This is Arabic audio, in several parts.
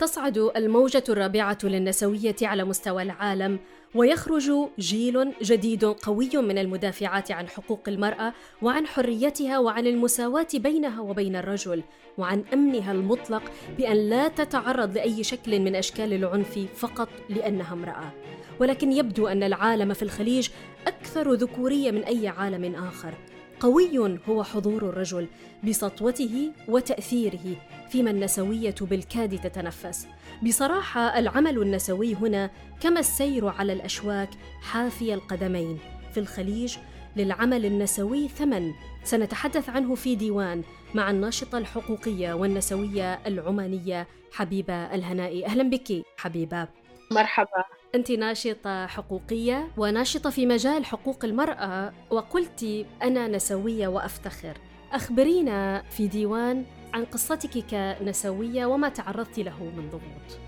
تصعد الموجة الرابعة للنسوية على مستوى العالم ويخرج جيل جديد قوي من المدافعات عن حقوق المرأة وعن حريتها وعن المساواة بينها وبين الرجل وعن أمنها المطلق بأن لا تتعرض لأي شكل من أشكال العنف فقط لأنها امرأة. ولكن يبدو أن العالم في الخليج أكثر ذكورية من أي عالم آخر. قوي هو حضور الرجل بسطوته وتأثيره فيما النسوية بالكاد تتنفس. بصراحة العمل النسوي هنا كما السير على الأشواك حافي القدمين. في الخليج للعمل النسوي ثمن سنتحدث عنه في ديوان مع الناشطة الحقوقية والنسوية العمانية حبيبة الهنائي. أهلا بك حبيبة. مرحبا. أنت ناشطة حقوقية وناشطة في مجال حقوق المرأة وقلت أنا نسوية وأفتخر. أخبرينا في ديوان عن قصتك كنسوية وما تعرضت له من ضغوط.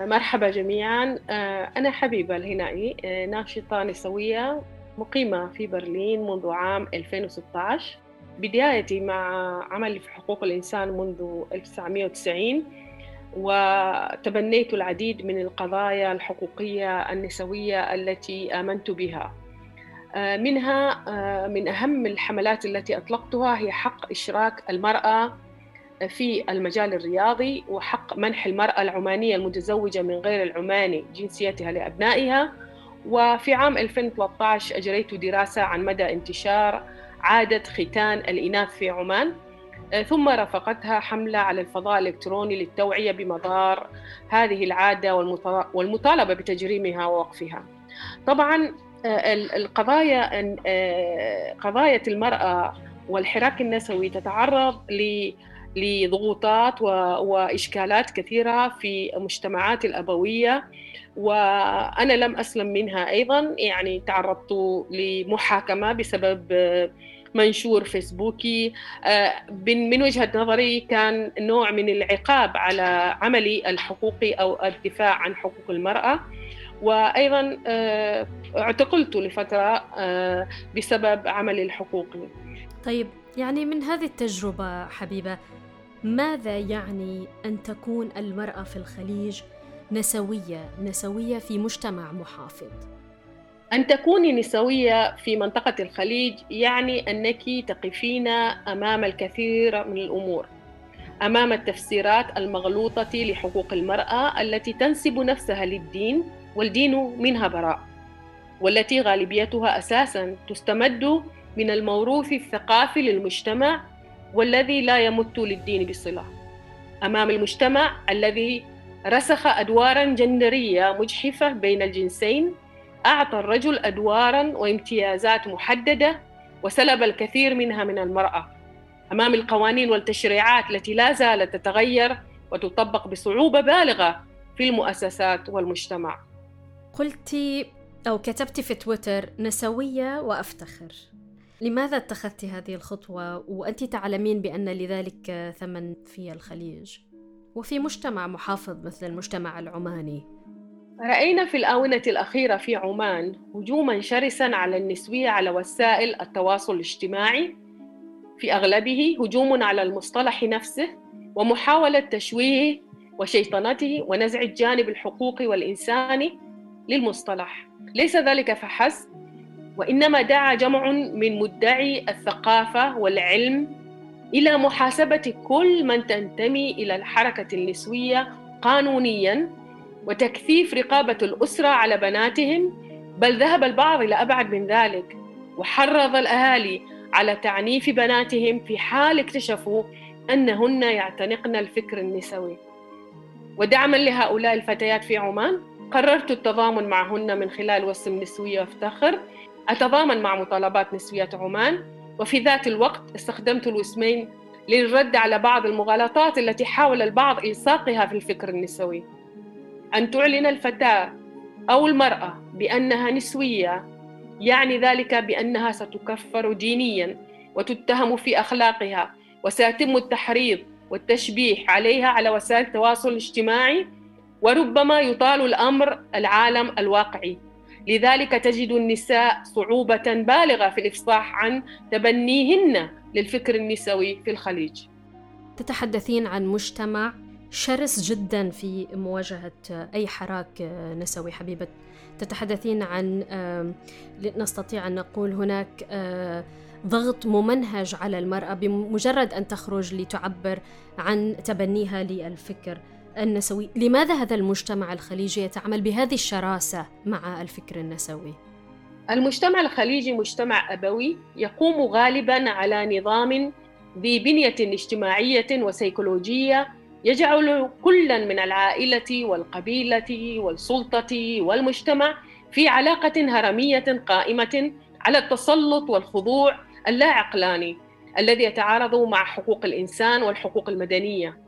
مرحبا جميعا. آه، أنا حبيبة الهنائي آه، ناشطة نسوية مقيمة في برلين منذ عام 2016 بدايتي مع عملي في حقوق الإنسان منذ 1990 وتبنيت العديد من القضايا الحقوقية النسوية التي آمنت بها. آه، منها آه، من أهم الحملات التي أطلقتها هي حق إشراك المرأة في المجال الرياضي وحق منح المرأة العمانية المتزوجة من غير العماني جنسيتها لأبنائها. وفي عام 2013 أجريت دراسة عن مدى انتشار عادة ختان الإناث في عمان. ثم رافقتها حملة على الفضاء الإلكتروني للتوعية بمضار هذه العادة والمطالبة بتجريمها ووقفها. طبعا آه، القضايا آه، قضايا المرأة والحراك النسوي تتعرض لضغوطات وإشكالات كثيرة في مجتمعات الأبوية وأنا لم أسلم منها أيضا يعني تعرضت لمحاكمة بسبب منشور فيسبوكي. آه، من وجهة نظري كان نوع من العقاب على عملي الحقوقي أو الدفاع عن حقوق المرأة. وأيضا آه، اعتقلت لفترة آه، بسبب عملي الحقوقي. طيب يعني من هذه التجربة حبيبة ماذا يعني أن تكون المرأة في الخليج نسوية نسوية في مجتمع محافظ؟ أن تكوني نسوية في منطقة الخليج يعني أنك تقفين أمام الكثير من الأمور أمام التفسيرات المغلوطة لحقوق المرأة التي تنسب نفسها للدين والدين منها براء والتي غالبيتها أساسا تستمد من الموروث الثقافي للمجتمع والذي لا يمت للدين بصلة. أمام المجتمع الذي رسخ أدوارا جندرية مجحفة بين الجنسين أعطى الرجل أدوارا وامتيازات محددة وسلب الكثير منها من المرأة. أمام القوانين والتشريعات التي لا زالت تتغير وتطبق بصعوبة بالغة في المؤسسات والمجتمع. قلت أو كتبت في تويتر نسوية وأفتخر. لماذا اتخذت هذه الخطوة؟ وأنت تعلمين بأن لذلك ثمن في الخليج. وفي مجتمع محافظ مثل المجتمع العماني. رأينا في الآونة الأخيرة في عمان هجوما شرسا على النسوية على وسائل التواصل الاجتماعي. في أغلبه هجوم على المصطلح نفسه ومحاولة تشويهه وشيطنته ونزع الجانب الحقوقي والإنساني للمصطلح. ليس ذلك فحسب وإنما دعا جمع من مدعي الثقافة والعلم إلى محاسبة كل من تنتمي إلى الحركة النسوية قانونياً وتكثيف رقابة الأسرة على بناتهم بل ذهب البعض إلى أبعد من ذلك وحرض الأهالي على تعنيف بناتهم في حال اكتشفوا أنهن يعتنقن الفكر النسوي. ودعما لهؤلاء الفتيات في عمان قررت التضامن معهن من خلال وسم نسوية وافتخر أتضامن مع مطالبات نسويات عمان وفي ذات الوقت استخدمت الوسمين للرد على بعض المغالطات التي حاول البعض إلصاقها في الفكر النسوي. أن تعلن الفتاة أو المرأة بأنها نسوية يعني ذلك بأنها ستكفر دينيا وتتهم في أخلاقها وسيتم التحريض والتشبيه عليها على وسائل التواصل الاجتماعي وربما يطال الأمر العالم الواقعي. لذلك تجد النساء صعوبة بالغة في الإفصاح عن تبنيهن للفكر النسوي في الخليج. تتحدثين عن مجتمع شرس جدا في مواجهة أي حراك نسوي حبيبة تتحدثين عن نستطيع أن نقول هناك ضغط ممنهج على المرأة بمجرد أن تخرج لتعبر عن تبنيها للفكر النسوي لماذا هذا المجتمع الخليجي يتعامل بهذه الشراسة مع الفكر النسوي؟ المجتمع الخليجي مجتمع أبوي يقوم غالبا على نظام ذي بنية اجتماعية وسيكولوجية يجعل كلا من العائلة والقبيلة والسلطة والمجتمع في علاقة هرمية قائمة على التسلط والخضوع اللا عقلاني الذي يتعارض مع حقوق الإنسان والحقوق المدنية.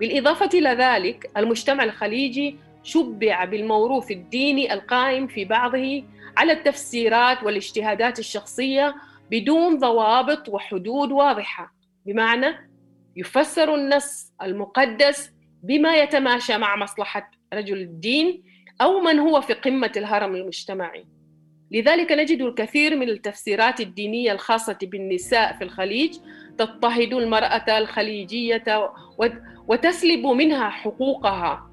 بالإضافة إلى ذلك المجتمع الخليجي شبع بالموروث الديني القائم في بعضه على التفسيرات والاجتهادات الشخصية بدون ضوابط وحدود واضحة. بمعنى يفسر النص المقدس بما يتماشى مع مصلحة رجل الدين أو من هو في قمة الهرم المجتمعي. لذلك نجد الكثير من التفسيرات الدينية الخاصة بالنساء في الخليج تضطهد المرأة الخليجية وتسلب منها حقوقها.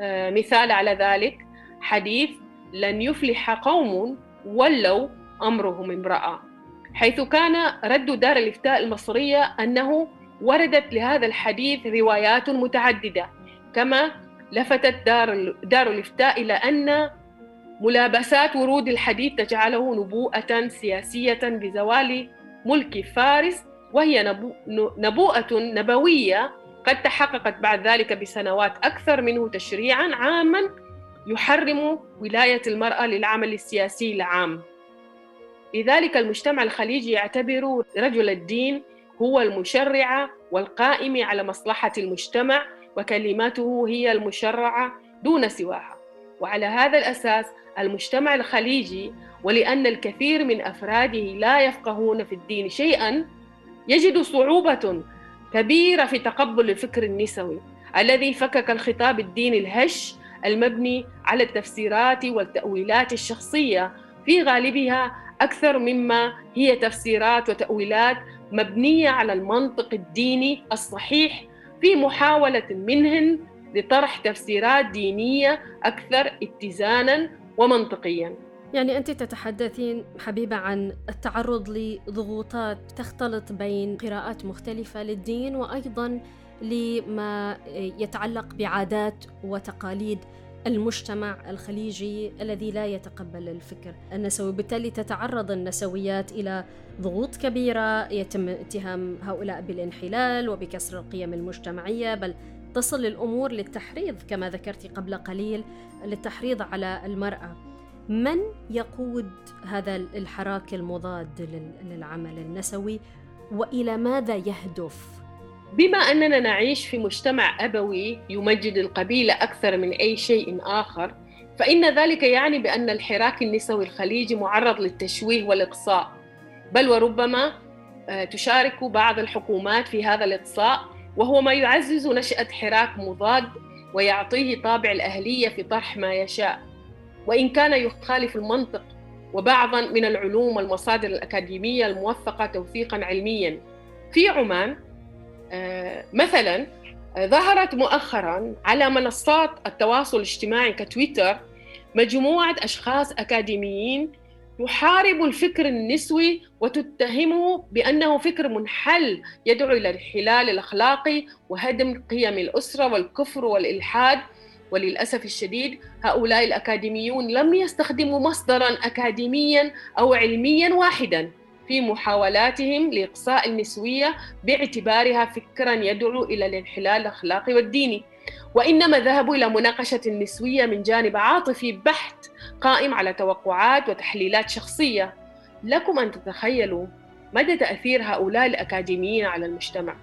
آه، مثال على ذلك حديث لن يفلح قوم ولوا أمرهم امرأة حيث كان رد دار الإفتاء المصرية أنه وردت لهذا الحديث روايات متعددة كما لفتت دار, دار الإفتاء إلى أن ملابسات ورود الحديث تجعله نبوءة سياسية بزوال ملك فارس وهي نبوءة نبوية قد تحققت بعد ذلك بسنوات أكثر منه تشريعا عاما يحرم ولاية المرأة للعمل السياسي العام. لذلك المجتمع الخليجي يعتبر رجل الدين هو المشرع والقائم على مصلحة المجتمع وكلماته هي المشرعة دون سواها. وعلى هذا الأساس المجتمع الخليجي ولأن الكثير من أفراده لا يفقهون في الدين شيئا يجد صعوبة كبيرة في تقبل الفكر النسوي الذي فكك الخطاب الديني الهش المبني على التفسيرات والتأويلات الشخصية في غالبها أكثر مما هي تفسيرات وتأويلات مبنية على المنطق الديني الصحيح في محاولة منهن لطرح تفسيرات دينية أكثر اتزانا ومنطقيا. يعني أنت تتحدثين حبيبة عن التعرض لضغوطات تختلط بين قراءات مختلفة للدين وأيضا لما يتعلق بعادات وتقاليد. المجتمع الخليجي الذي لا يتقبل الفكر النسوي. بالتالي تتعرض النسويات إلى ضغوط كبيرة يتم اتهام هؤلاء بالانحلال وبكسر القيم المجتمعية بل تصل الأمور للتحريض كما ذكرت قبل قليل للتحريض على المرأة. من يقود هذا الحراك المضاد للعمل النسوي؟ وإلى ماذا يهدف؟ بما أننا نعيش في مجتمع أبوي يمجد القبيلة أكثر من أي شيء آخر فإن ذلك يعني بأن الحراك النسوي الخليجي معرض للتشويه والإقصاء. بل وربما آه، تشارك بعض الحكومات في هذا الإقصاء وهو ما يعزز نشأة حراك مضاد ويعطيه طابع الأهلية في طرح ما يشاء. وإن كان يخالف المنطق وبعضا من العلوم والمصادر الأكاديمية الموثقة توثيقا علميا. في عمان مثلا آه، ظهرت مؤخرا على منصات التواصل الاجتماعي كتويتر مجموعة أشخاص أكاديميين تحارب الفكر النسوي وتتهمه بأنه فكر منحل يدعو إلى الانحلال الأخلاقي وهدم قيم الأسرة والكفر والإلحاد. وللأسف الشديد هؤلاء الأكاديميون لم يستخدموا مصدرا أكاديميا أو علميا واحدا. في محاولاتهم لإقصاء النسوية باعتبارها فكرا يدعو إلى الانحلال الأخلاقي والديني. وإنما ذهبوا إلى مناقشة النسوية من جانب عاطفي بحت قائم على توقعات وتحليلات شخصية. لكم أن تتخيلوا مدى تأثير هؤلاء الأكاديميين على المجتمع.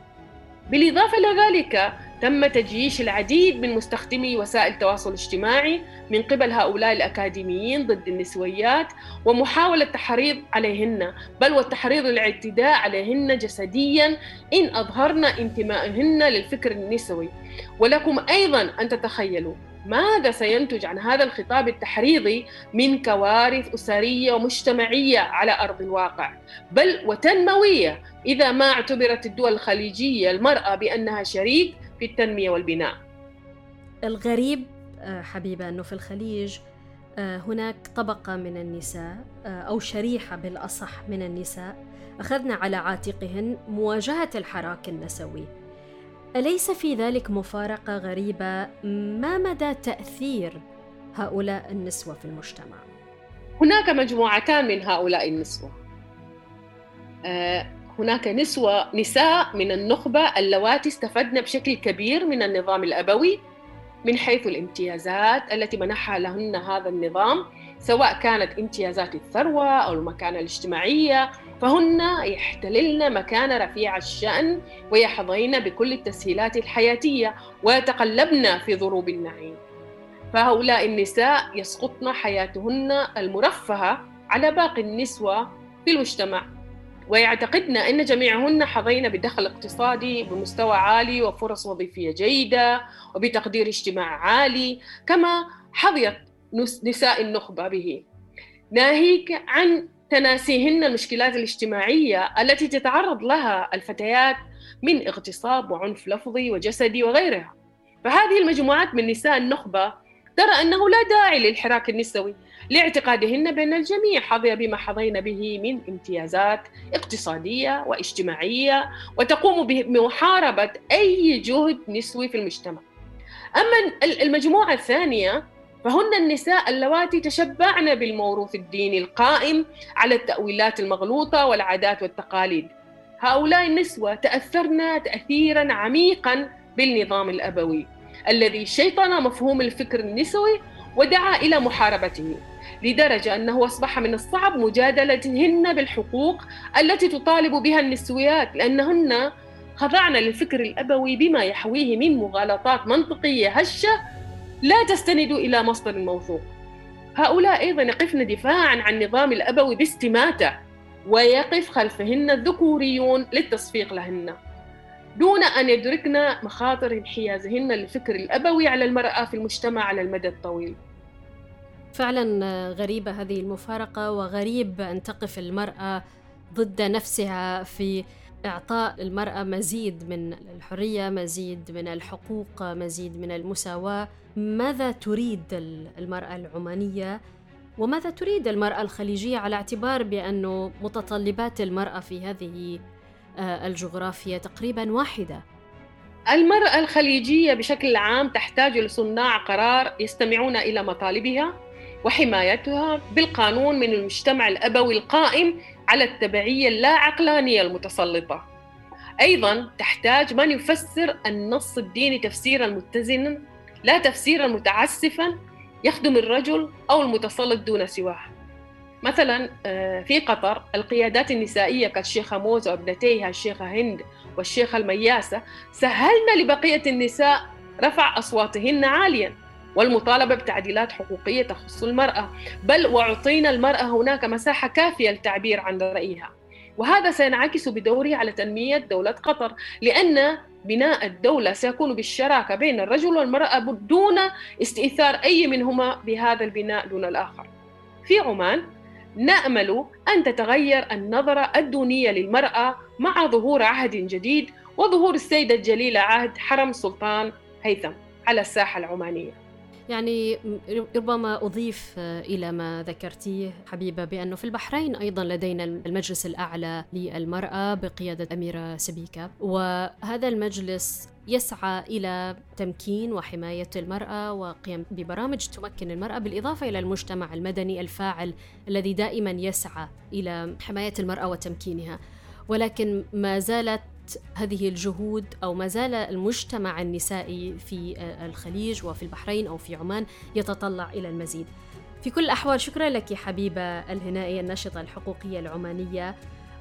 بالإضافة إلى ذلك تم تجييش العديد من مستخدمي وسائل التواصل الاجتماعي من قبل هؤلاء الأكاديميين ضد النسويات ومحاولة تحريض عليهن بل والتحريض الاعتداء عليهن جسديا إن أظهرن انتمائهن للفكر النسوي. ولكم أيضا أن تتخيلوا ماذا سينتج عن هذا الخطاب التحريضي من كوارث أسرية ومجتمعية على أرض الواقع؟ بل وتنموية إذا ما اعتبرت الدول الخليجية المرأة بأنها شريك في التنمية والبناء. الغريب آه، حبيبة أنه في الخليج آه، هناك طبقة من النساء آه، أو شريحة بالأصح من النساء أخذن على عاتقهن مواجهة الحراك النسوي. أليس في ذلك مفارقة غريبة؟ ما مدى تأثير هؤلاء النسوة في المجتمع؟ هناك مجموعتان من هؤلاء النسوة. هناك نسوة نساء من النخبة اللواتي استفدن بشكل كبير من النظام الأبوي من حيث الامتيازات التي منحها لهن هذا النظام. سواء كانت امتيازات الثروة أو المكانة الاجتماعية فهن يحتللن مكان رفيع الشأن ويحظين بكل التسهيلات الحياتية ويتقلبن في ضروب النعيم. فهؤلاء النساء يسقطن حياتهن المرفهة على باقي النسوة في المجتمع ويعتقدن أن جميعهن حظين بدخل اقتصادي بمستوى عالي وفرص وظيفية جيدة وبتقدير اجتماع عالي كما حظيت نساء النخبة به. ناهيك عن تناسيهن المشكلات الاجتماعية التي تتعرض لها الفتيات من اغتصاب وعنف لفظي وجسدي وغيرها. فهذه المجموعات من نساء النخبة ترى أنه لا داعي للحراك النسوي لاعتقادهن بأن الجميع حظي بما حظين به من امتيازات اقتصادية واجتماعية وتقوم بمحاربة أي جهد نسوي في المجتمع. أما المجموعة الثانية فهن النساء اللواتي تشبعن بالموروث الديني القائم على التأويلات المغلوطة والعادات والتقاليد. هؤلاء النسوة تأثرن تأثيرا عميقا بالنظام الأبوي الذي شيطن مفهوم الفكر النسوي ودعا إلى محاربته لدرجة أنه أصبح من الصعب مجادلتهن بالحقوق التي تطالب بها النسويات لأنهن خضعن للفكر الأبوي بما يحويه من مغالطات منطقية هشة لا تستند إلى مصدر موثوق. هؤلاء أيضا يقفن دفاعا عن النظام الأبوي باستماتة ويقف خلفهن الذكوريون للتصفيق لهن. دون أن يدركن مخاطر انحيازهن للفكر الأبوي على المرأة في المجتمع على المدى الطويل. فعلا غريبة هذه المفارقة وغريب أن تقف المرأة ضد نفسها في إعطاء المرأة مزيد من الحرية مزيد من الحقوق مزيد من المساواة. ماذا تريد المرأة العمانية؟ وماذا تريد المرأة الخليجية على اعتبار بأنه متطلبات المرأة في هذه آه، الجغرافيا تقريبا واحدة؟ المرأة الخليجية بشكل عام تحتاج لصناع قرار يستمعون إلى مطالبها وحمايتها بالقانون من المجتمع الأبوي القائم على التبعية اللا عقلانية المتسلطة. أيضا تحتاج من يفسر النص الديني تفسيرا متزنا لا تفسيرا متعسفا يخدم الرجل أو المتسلط دون سواه. مثلا آه، في قطر القيادات النسائية كالشيخة موزة وابنتيها الشيخة هند والشيخة المياسة سهلنا لبقية النساء رفع أصواتهن عاليا. والمطالبة بتعديلات حقوقية تخص المرأة. بل وأعطينا المرأة هناك مساحة كافية للتعبير عن رأيها. وهذا سينعكس بدوره على تنمية دولة قطر لأن بناء الدولة سيكون بالشراكة بين الرجل والمرأة دون استئثار أي منهما بهذا البناء دون الآخر. في عمان نأمل أن تتغير النظرة الدونية للمرأة مع ظهور عهد جديد وظهور السيدة الجليلة عهد حرم سلطان هيثم على الساحة العمانية. يعني ربما أضيف إلى ما ذكرتيه حبيبة بأنه في البحرين أيضا لدينا المجلس الأعلى للمرأة بقيادة أميرة سبيكة. وهذا المجلس يسعى إلى تمكين وحماية المرأة وقيام ببرامج تمكن المرأة بالإضافة إلى المجتمع المدني الفاعل الذي دائما يسعى إلى حماية المرأة وتمكينها. ولكن ما زالت هذه الجهود أو ما زال المجتمع النسائي في الخليج وفي البحرين أو في عمان يتطلع إلى المزيد. في كل الأحوال شكرا لك حبيبة الهنائي الناشطة الحقوقية العمانية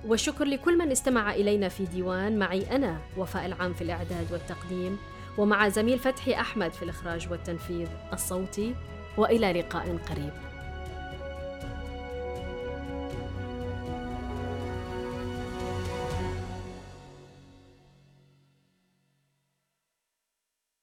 وشكر لكل من استمع إلينا في ديوان معي أنا وفاء العام في الإعداد والتقديم ومع زميل فتحي أحمد في الإخراج والتنفيذ الصوتي وإلى لقاء قريب.